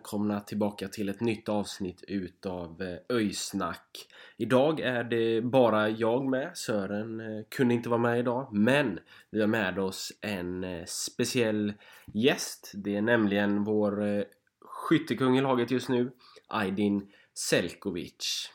välkomna tillbaka till ett nytt avsnitt utav eh, Öjsnack. Idag är det bara jag med, Sören eh, kunde inte vara med idag men vi har med oss en eh, speciell gäst. Det är nämligen vår skyttekung i laget just nu, Aydin Selkovic.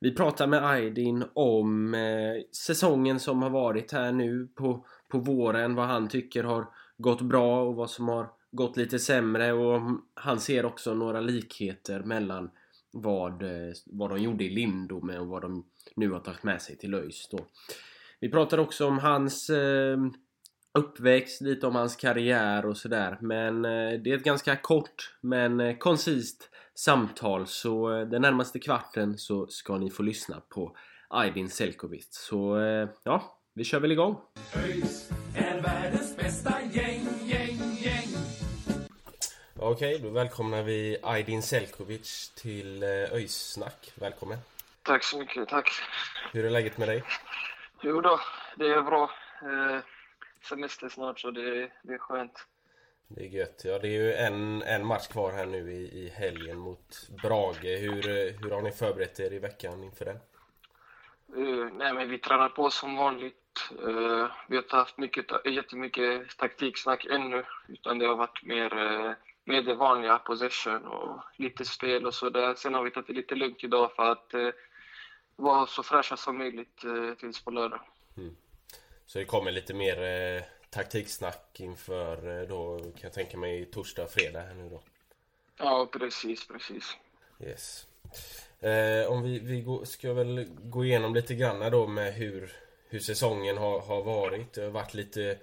Vi pratar med Aydin om säsongen som har varit här nu på, på våren, vad han tycker har gått bra och vad som har gått lite sämre och han ser också några likheter mellan vad, eh, vad de gjorde i Lindome och vad de nu har tagit med sig till ÖIS då. Vi pratar också om hans eh, uppväxt, lite om hans karriär och sådär. Men eh, det är ett ganska kort men koncist samtal så den närmaste kvarten så ska ni få lyssna på Aydin Selkovic. Så ja, vi kör väl igång. ÖIS är världens bästa Okej, då välkomnar vi Aydin Selkovic till eh, ÖIS-snack. Välkommen! Tack så mycket, tack. Hur är läget med dig? Jo då, det är bra. Eh, semester snart så det, det är skönt. Det är gött. Ja, det är ju en, en match kvar här nu i, i helgen mot Brage. Hur, eh, hur har ni förberett er i veckan inför den? Eh, nej men vi tränar på som vanligt. Eh, vi har inte haft mycket, jättemycket taktiksnack ännu utan det har varit mer eh, med det vanliga possession och lite spel och sådär. Sen har vi tagit det lite lugnt idag för att eh, vara så fräscha som möjligt eh, tills på lördag. Så det kommer lite mer eh, taktiksnack inför eh, då kan jag tänka mig torsdag och fredag här nu då. Ja, precis, precis. Yes. Eh, om vi, vi går, ska väl gå igenom lite grann då med hur, hur säsongen har, har varit. Det har varit lite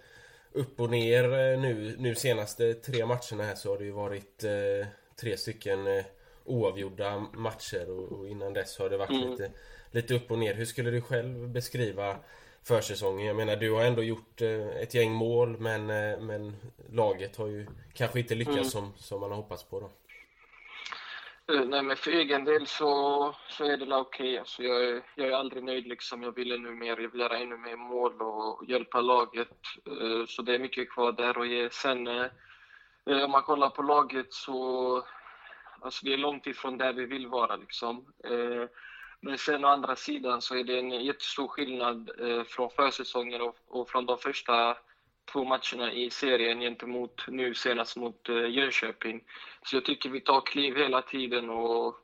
upp och ner eh, nu, nu senaste tre matcherna här så har det ju varit eh, tre stycken eh, oavgjorda matcher och, och innan dess har det varit Mm. lite, lite upp och ner. Hur skulle du själv beskriva försäsongen? Jag menar du har ändå gjort eh, ett gäng mål men, eh, men laget har ju kanske inte lyckats Mm. som, som man har hoppats på då. Eh, nej, men för egen del så, så är det okej. okej. Alltså, jag, är- jag är aldrig nöjd liksom. Jag vill ännu mer. Jag vill göra ännu mer mål och hjälpa laget. Eh, så det är mycket kvar där att ge. Sen eh, om man kollar på laget så alltså, vi är långt ifrån där vi vill vara liksom. Men sen å andra sidan så är det en jättestor skillnad från försäsongen och, och från de första två matcherna i serien gentemot nu senast mot eh, Jönköping. Så jag tycker vi tar kliv hela tiden och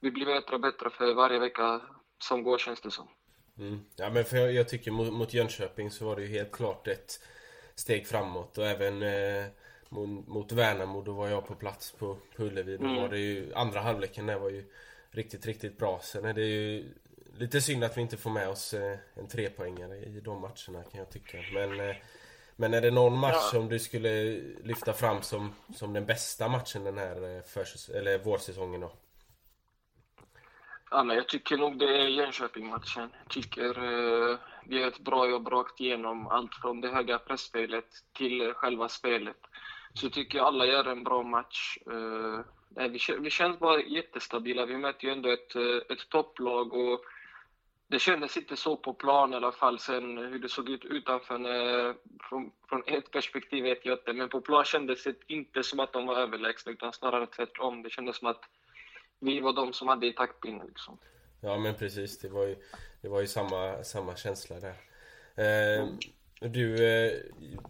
vi blir bättre och bättre för varje vecka som går känns det som. Mm. Ja men för jag, jag tycker mot, mot Jönköping så var det ju helt klart ett steg framåt och även eh, mot, mot Värnamo då var jag på plats på, på Ullevi. Då Mm. var det ju, andra halvleken där var ju riktigt, riktigt bra. Sen är det ju lite synd att vi inte får med oss eh, en trepoängare i de matcherna kan jag tycka. Men, eh, men är det någon match Ja. som du skulle lyfta fram som, som den bästa matchen den här eh, försäs- eller vårsäsongen då? Ja, men jag tycker nog det är Jönköping-matchen. Jag tycker eh, vi gör ett bra jobb rakt igenom. Allt från det höga pressspelet till själva spelet. Så jag tycker alla gör en bra match. Eh, vi, vi känns bara jättestabila. Vi möter ju ändå ett, eh, ett topplag och det kändes inte så på plan i alla fall. Sen hur det såg ut utanför, när, från, från ett perspektiv vet jag inte. Men på plan kändes det inte som att de var överlägsna utan snarare tvärtom. Det kändes som att vi var de som hade i taktpinnen liksom. Ja men precis, det var ju, det var ju samma, samma känsla där. Eh, du, eh,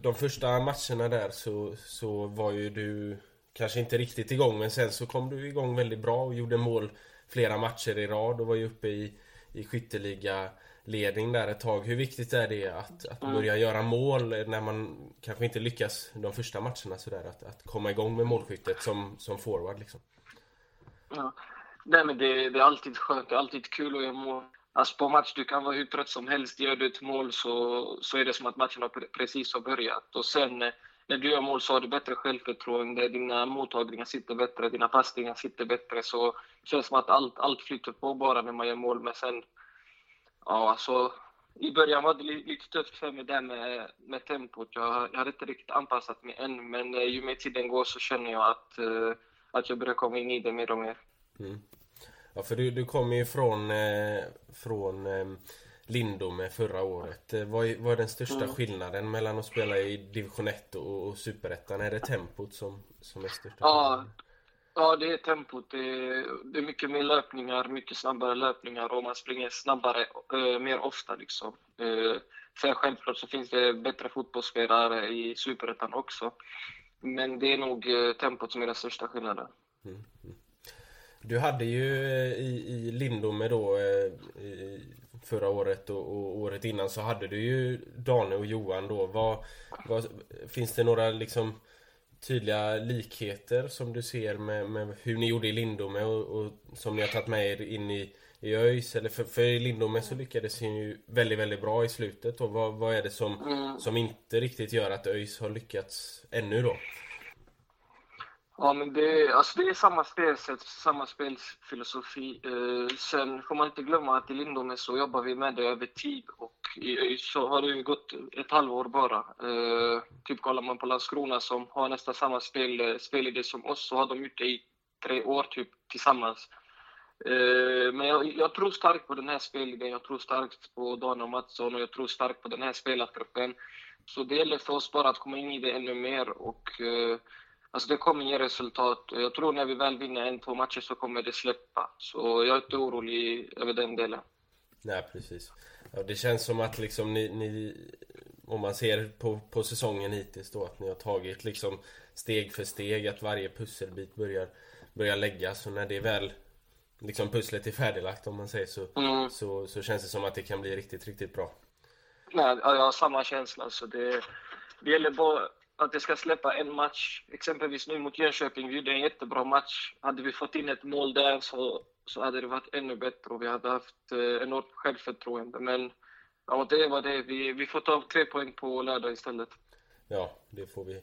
de första matcherna där så, så var ju du kanske inte riktigt igång men sen så kom du igång väldigt bra och gjorde mål flera matcher i rad och var ju uppe i, i skytteliga ledning där ett tag. Hur viktigt är det att, att Mm. börja göra mål när man kanske inte lyckas de första matcherna sådär? Att, att komma igång med målskyttet som, som forward liksom? Ja. Nej, men det, det är alltid skönt, det är alltid kul att göra mål. Alltså på match, du kan vara hur trött som helst. Gör du ett mål så, så är det som att matchen har pre- precis har börjat. Och sen när du gör mål så har du bättre självförtroende, dina mottagningar sitter bättre, dina passningar sitter bättre. Så det känns som att allt, allt flyter på bara när man gör mål. Men sen, ja alltså, i början var det lite tufft för mig där med, med tempot. Jag, jag hade inte riktigt anpassat mig än, men eh, ju mer tiden går så känner jag att, eh, att jag börjar komma in i det mer och mer. Mm. Ja, för du, du kommer ju från, eh, från eh, Lindome förra året. Eh, vad, är, vad är den största Mm. skillnaden mellan att spela i division 1 och, och superettan? Är det tempot som, som är största Ja, skillnaden? ja, det är tempot. Det är, det är mycket mer löpningar, mycket snabbare löpningar och man springer snabbare eh, mer ofta. Liksom. Eh, sen självklart så finns det bättre fotbollsspelare i Superettan också. Men det är nog eh, tempot som är den största skillnaden. Du hade ju eh, i, i Lindome då eh, i, förra året och, och året innan så hade du ju Dane och Johan då. Vad, vad, finns det några liksom tydliga likheter som du ser med, med hur ni gjorde i Lindome och, och som ni har tagit med er in i, i ÖIS? Eller för, för i Lindome så lyckades ni ju väldigt, väldigt bra i slutet. Och vad, vad är det som, Mm. som inte riktigt gör att ÖIS har lyckats ännu då? Ja, men det, alltså det är samma spelsätt, samma spelfilosofi. Eh, sen får man inte glömma att i Lindome så jobbar vi med det över tid och i så har det ju gått ett halvår bara. Eh, typ kollar man på Landskrona som har nästan samma spel, eh, spelidé som oss så har de gjort det i tre år typ tillsammans. Eh, men jag, jag tror starkt på den här spelidén, jag tror starkt på Dan och Mattsson och jag tror starkt på den här spelartruppen. Så det gäller för oss bara att komma in i det ännu mer och eh, Alltså det kommer ge resultat. Jag tror när vi väl vinner en, två matcher så kommer det släppa. Så jag är inte orolig över den delen. Nej precis. Ja, det känns som att liksom ni, ni om man ser på, på säsongen hittills då att ni har tagit liksom steg för steg att varje pusselbit börjar, börjar läggas och när det väl liksom pusslet är färdiglagt om man säger så, Mm. så, så känns det som att det kan bli riktigt, riktigt bra. Nej, ja, jag har samma känsla. Så det, det gäller bara att det ska släppa en match. Exempelvis nu mot Jönköping, vi gjorde en jättebra match. Hade vi fått in ett mål där så, så hade det varit ännu bättre och vi hade haft eh, enormt självförtroende. Men ja, det var det. Vi, vi får ta tre poäng på lördag istället. Ja, det får vi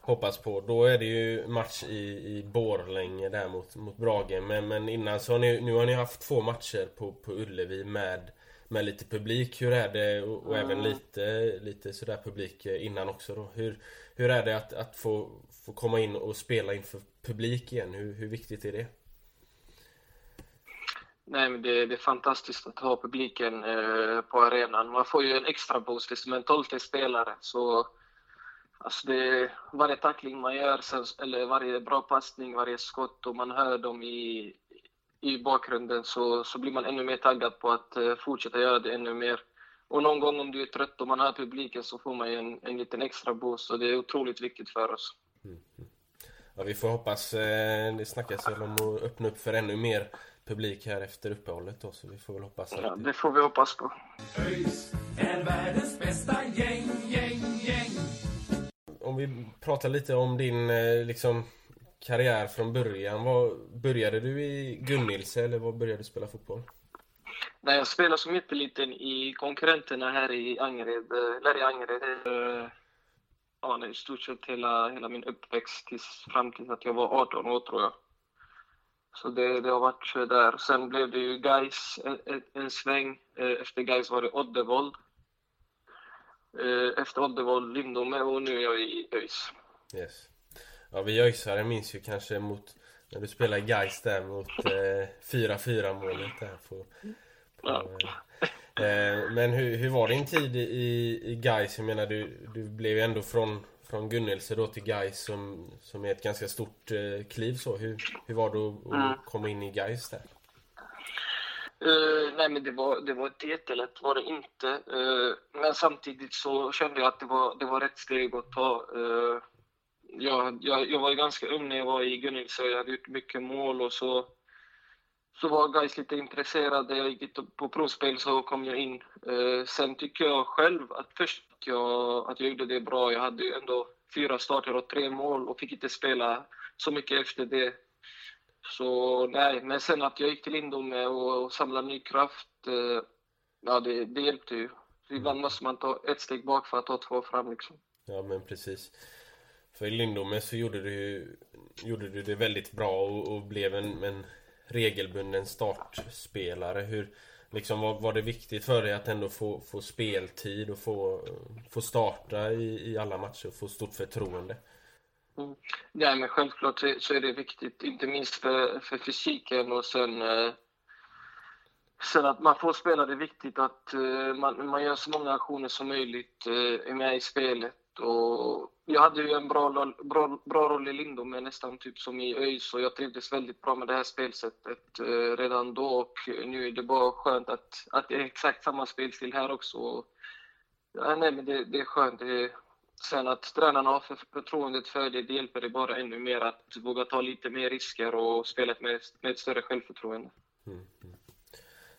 hoppas på. Då är det ju match i, i Borlänge där mot, mot Brage. Men, men innan så har ni, nu har ni haft två matcher på, på Ullevi med, med lite publik. Hur är det? Och, och även lite, lite sådär publik eh, innan också då. Hur, hur är det att, att få, få komma in och spela inför publik igen? Hur, hur viktigt är det? Nej, men det, det är fantastiskt att ha publiken eh, på arenan. Man får ju en extra boost, det är som en tolfte spelare. Så, alltså det, varje tackling man gör, eller varje bra passning, varje skott och man hör dem i, i bakgrunden så, så blir man ännu mer taggad på att eh, fortsätta göra det ännu mer. Och någon gång om du är trött och man hör publiken så får man ju en, en liten extra boost och det är otroligt viktigt för oss. Ja, vi får hoppas. Eh, det snackas väl om att öppna upp för ännu mer publik här efter uppehållet då. Så vi får väl hoppas att Ja, det får vi hoppas på. ÖIS är världens bästa gäng, gäng, gäng. Om vi pratar lite om din eh, liksom karriär från början. Vad, började du i Gunnilse eller var började du spela fotboll? Nej, jag spelade som jätteliten i konkurrenterna här i Angered, eh, eller i Angered. eh, Ja, i stort sett hela, hela min uppväxt tills, fram tills att jag var 18 år tror jag. Så det, det har varit eh, där. Sen blev det ju Gais en, en, en sväng. Eh, Efter Gais var det Oddevold. Eh, Efter Oddevold Lindome och nu är jag i ÖIS. Yes. Ja, vi öisare minns ju kanske mot när du spelade Gais där mot eh, 4-4 målet där på, på Ja. eh, Men hur, hur var din tid i, i Gais? Jag menar du, du blev ju ändå från, från Gunnelse då till Gais som, som är ett ganska stort eh, kliv så. Hur, hur var det att, Mm. att komma in i Gais där? Eh, nej, men det var, det var inte jättelätt, var det inte. Eh, men samtidigt så kände jag att det var, det var rätt steg att ta. Uh, jag, jag, jag var ju ganska ung när jag var i Gunnilse och jag hade gjort mycket mål och så, så var guys lite intresserade. Jag gick på provspel så kom jag in. Eh, sen tycker jag själv att först att jag, att jag gjorde det bra. Jag hade ju ändå fyra starter och tre mål och fick inte spela så mycket efter det. Så nej, men sen att jag gick till Lindome och, och samlade ny kraft, eh, ja det, det hjälpte ju. Ibland måste man ta ett steg bak för att ta två fram liksom. Ja men precis. För i Lindome så gjorde du, gjorde du det väldigt bra och, och blev en, en regelbunden startspelare. Hur, liksom, var, var det viktigt för dig att ändå få, få speltid och få, få starta i, i alla matcher och få stort förtroende? Mm. Ja, men självklart så är det viktigt, inte minst för, för fysiken och sen, eh, sen att man får spela. Det är viktigt att uh, man, man gör så många aktioner som möjligt, uh, är med i spelet. Och jag hade ju en bra, bra, bra roll i Lindome, nästan typ som i ÖIS, och jag trivdes väldigt bra med det här spelsättet eh, redan då. Och nu är det bara skönt att, att det är exakt samma spelstil här också. Ja, nej, men det, det är skönt. Det, sen att tränarna har förtroendet för det, det hjälper det bara ännu mer att våga ta lite mer risker och spela med, med ett större självförtroende. Mm. mm.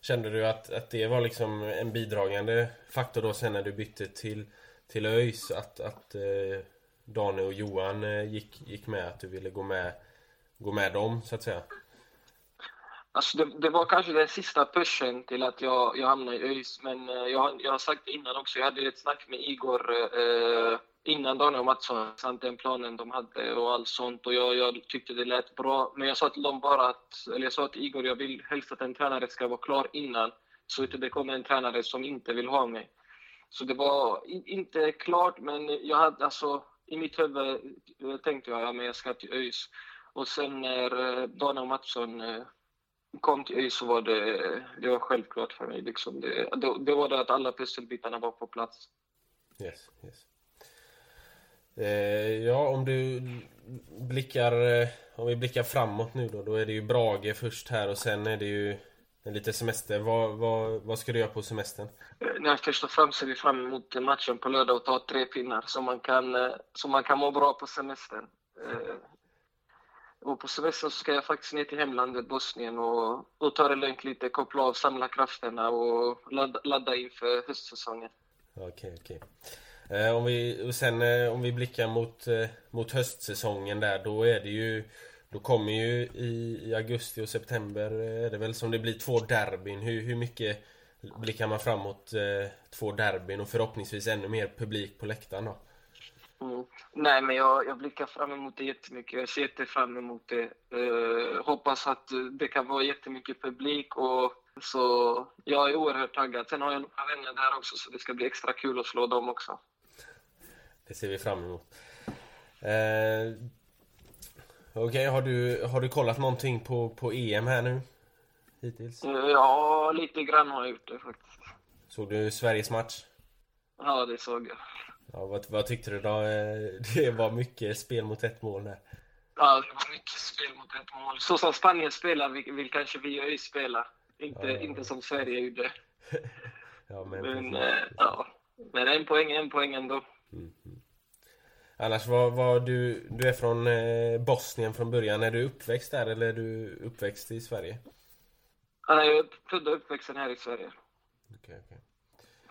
Kände du att, att det var liksom en bidragande faktor då sen när du bytte till till ÖIS att, att eh, Daniel och Johan eh, gick, gick med, att du ville gå med, gå med dem så att säga? Alltså det, det, var kanske den sista pushen till att jag, jag hamnade i ÖIS, men eh, jag, jag har sagt det innan också, jag hade ett snack med Igor eh, innan Daniel och Mattsson, samt den planen de hade och allt sånt och jag, jag tyckte det lät bra. Men jag sa till dem bara att, eller jag sa till Igor, jag vill helst att en tränare ska vara klar innan, så att det kommer en tränare som inte vill ha mig. Så det var inte klart, men jag hade alltså i mitt huvud eh, tänkte jag att jag ska till ÖIS. Och sen när eh, Daniel Mattsson eh, kom till ÖIS så var det, det var självklart för mig. Liksom det, det, det var det att alla pusselbitarna var på plats. Yes, yes. Eh, ja, om du blickar, eh, om vi blickar framåt nu då, då är det ju Brage först här och sen är det ju Lite semester. Vad, vad, vad ska du göra på semestern? Nej, först och främst ser vi fram emot matchen på lördag och ta tre pinnar så man kan, eh, så man kan må bra på semestern. Eh, och på semestern ska jag faktiskt ner till hemlandet Bosnien och, och ta det lugnt lite, koppla av, samla krafterna och ladda, ladda inför höstsäsongen. Okej, okay, okej. Okay. Eh, om, vi, sen, eh, om vi blickar mot, eh, mot höstsäsongen där, då är det ju då kommer ju i, i augusti och september eh, är det väl som det blir två derbyn. Hur, hur mycket blickar man framåt eh, två derbyn och förhoppningsvis ännu mer publik på läktaren då? Mm. Nej, men jag, jag blickar fram emot det jättemycket. Jag ser jätte fram emot det. Uh, hoppas att det kan vara jättemycket publik och så jag är oerhört taggad. Sen har jag några vänner där också så det ska bli extra kul att slå dem också. Det ser vi fram emot. Uh, Okej, okay, har, du, har du kollat någonting på, på EM här nu? Hittills? Ja, lite grann har jag gjort det faktiskt. Såg du Sveriges match? Ja, det såg jag. Ja, vad, vad tyckte du då? Eh, det var mycket spel mot ett mål där. Ja, det var mycket spel mot ett mål. Så som Spanien spelar vill, vill kanske vi ju spela. Inte, ja. inte som Sverige gjorde. ja, men, men, äh, ja. men en poäng en poäng ändå. Mm. Annars var, var du, du är från eh, Bosnien från början. Är du uppväxt där eller är du uppväxt i Sverige? jag är född och uppvuxen här i Sverige. Okay, okay.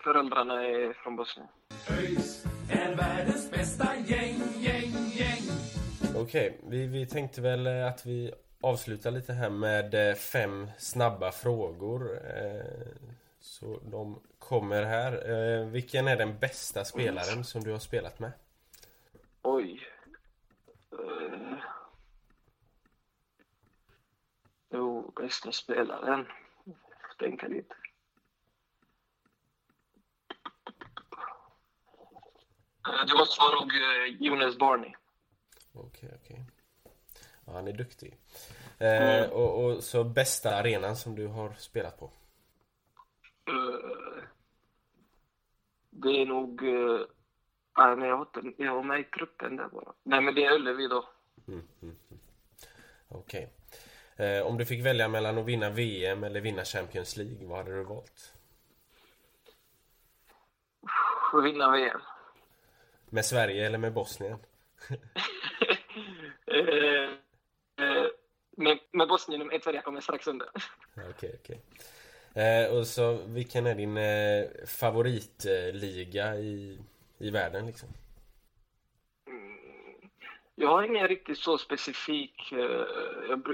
Föräldrarna är från Bosnien. ÖIS är världens bästa gäng, gäng, gäng. Okej, okay, vi, vi tänkte väl eh, att vi avslutar lite här med eh, fem snabba frågor. Eh, så de kommer här. Vilken är den bästa spelaren som du har spelat med? Oj. Uh, jo, bästa spelaren. Tänka lite. Uh, det måste vara nog uh, Jonas Barney. Okej, okay, okej. Okay. Ja, han är duktig. Eh, mm. och, och, så bästa arenan som du har spelat på? Uh, det är nog uh, Nej, men jag var, inte, jag var med i truppen där bara. Nej, men det är Ullevi då. Mm, mm, mm. Okej. Okay. Eh, om du fick välja mellan att vinna VM eller vinna Champions League, vad hade du valt? Att vinna VM. Med Sverige eller med Bosnien? eh, eh, med, med Bosnien ett jag kommer strax under. Okej, okej. Eh, och så vilken är din eh, favoritliga i, i världen liksom? Jag har ingen riktigt så specifik. eh,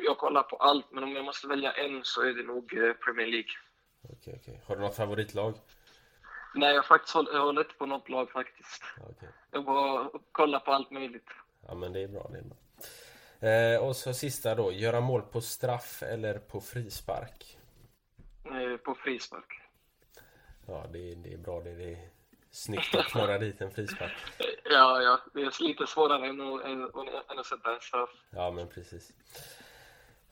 Jag, kollar på allt, men om jag måste välja en så är det nog eh, Premier League. Okej, okej. Har du något favoritlag? Nej, jag faktiskt håller, jag håller inte på något lag faktiskt. Okej. Jag bara kollar på allt möjligt. Ja men det är bra, det är bra. Eh, och så sista då, göra mål på straff eller på frispark? Eh, På frispark. Ja det, det är bra det, det snyggt att knorra dit en frispark. Ja, ja, det är lite svårare än att, än, än att sätta en straff. Ja men precis.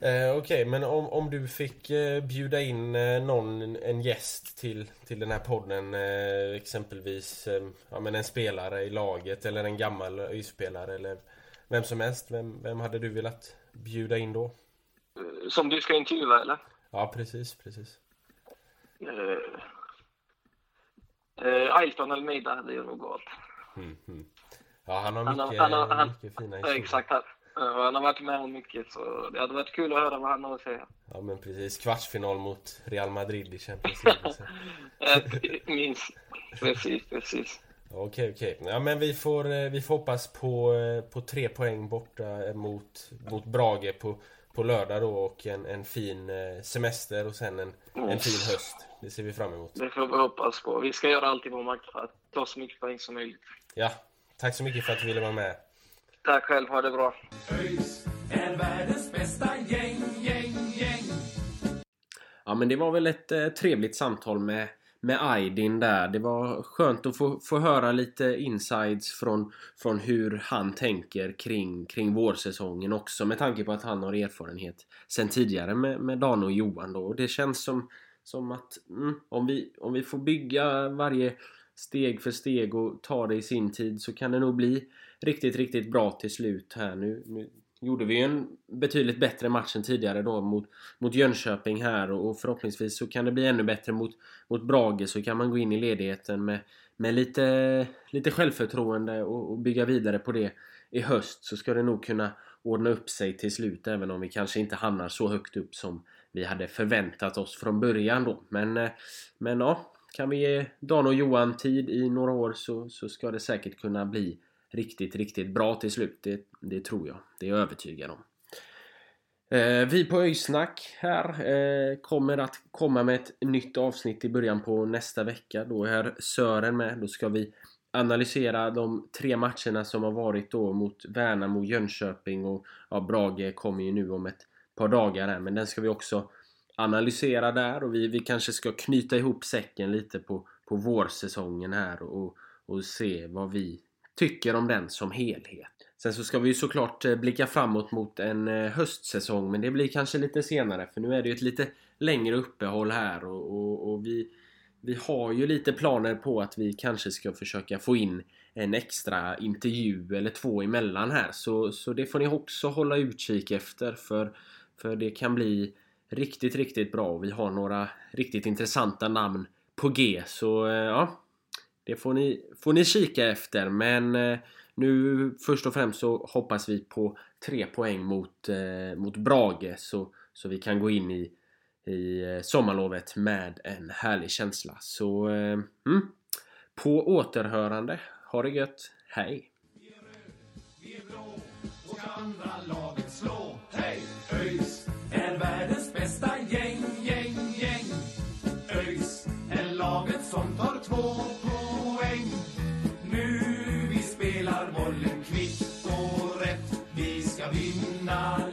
Eh, Okej, men om, om du fick eh, bjuda in eh, någon, en gäst till, till den här podden, eh, exempelvis eh, ja, men en spelare i laget eller en gammal ÖIS-spelare eller vem som helst, vem, vem hade du velat bjuda in då? Eh, Som du ska intervjua, eller? Ja precis, precis. Eh, Ailton Almeida hade jag nog valt. Mm, mm. Ja han har Han har- mycket, han har- han- mycket fina historier. Exakt. Han, han har varit med om mycket, så det hade varit kul att höra vad han har att säga. Ja men precis, kvartsfinal mot Real Madrid i Champions League. Minst. Precis, precis. Okej, okej. Ja, men vi får, eh, vi får hoppas på, eh, på tre poäng borta mot, mot Brage på, på lördag då och en, en fin eh, semester och sen en, en fin höst. Det ser vi fram emot. Det får vi hoppas på. Vi ska göra allt i vår makt för att ta så mycket poäng som möjligt. Ja, tack så mycket för att du ville vara med. Tack själv, ha det bra. ÖIS är världens bästa gäng, gäng, gäng. Ja men det var väl ett eh, trevligt samtal med, med Aydin där. Det var skönt att få, få höra lite insides från, från hur han tänker kring, kring vårsäsongen också med tanke på att han har erfarenhet sen tidigare med, med Dan och Johan då. Och det känns som, som att mm, om, vi, om vi får bygga varje steg för steg och ta det i sin tid så kan det nog bli riktigt, riktigt bra till slut här nu. nu gjorde vi ju en betydligt bättre match än tidigare då mot, mot Jönköping här och, och förhoppningsvis så kan det bli ännu bättre mot, mot Brage så kan man gå in i ledigheten med, med lite, lite självförtroende och, och bygga vidare på det i höst så ska det nog kunna ordna upp sig till slut även om vi kanske inte hamnar så högt upp som vi hade förväntat oss från början då. Men, eh, men ja, kan vi ge Dan och Johan tid i några år så, så ska det säkert kunna bli riktigt, riktigt bra till slut. Det, det tror jag. Det är jag övertygad om. Eh, vi på Öysnack här eh, kommer att komma med ett nytt avsnitt i början på nästa vecka. Då är Sören med. Då ska vi analysera de tre matcherna som har varit då mot Värnamo, Jönköping och ja, Brage kommer ju nu om ett par dagar här. Men den ska vi också analysera där och vi, vi kanske ska knyta ihop säcken lite på, på vårsäsongen här och, och se vad vi tycker om den som helhet. Sen så ska vi ju såklart eh, blicka framåt mot en eh, höstsäsong men det blir kanske lite senare för nu är det ju ett lite längre uppehåll här och, och, och vi, vi har ju lite planer på att vi kanske ska försöka få in en extra intervju eller två emellan här. Så, så det får ni också hålla utkik efter för, för det kan bli riktigt, riktigt bra. Och vi har några riktigt intressanta namn på G så eh, ja det får ni, får ni kika efter men eh, nu först och främst så hoppas vi på tre poäng mot, eh, mot Brage så, så vi kan gå in i, i eh, sommarlovet med en härlig känsla. Så mm, på återhörande. Ha det gött. Hej! Vi är blå och ska andra laget slå. Hej! ÖIS är världens bästa gäng, gäng, gäng. ÖIS är laget som tar två la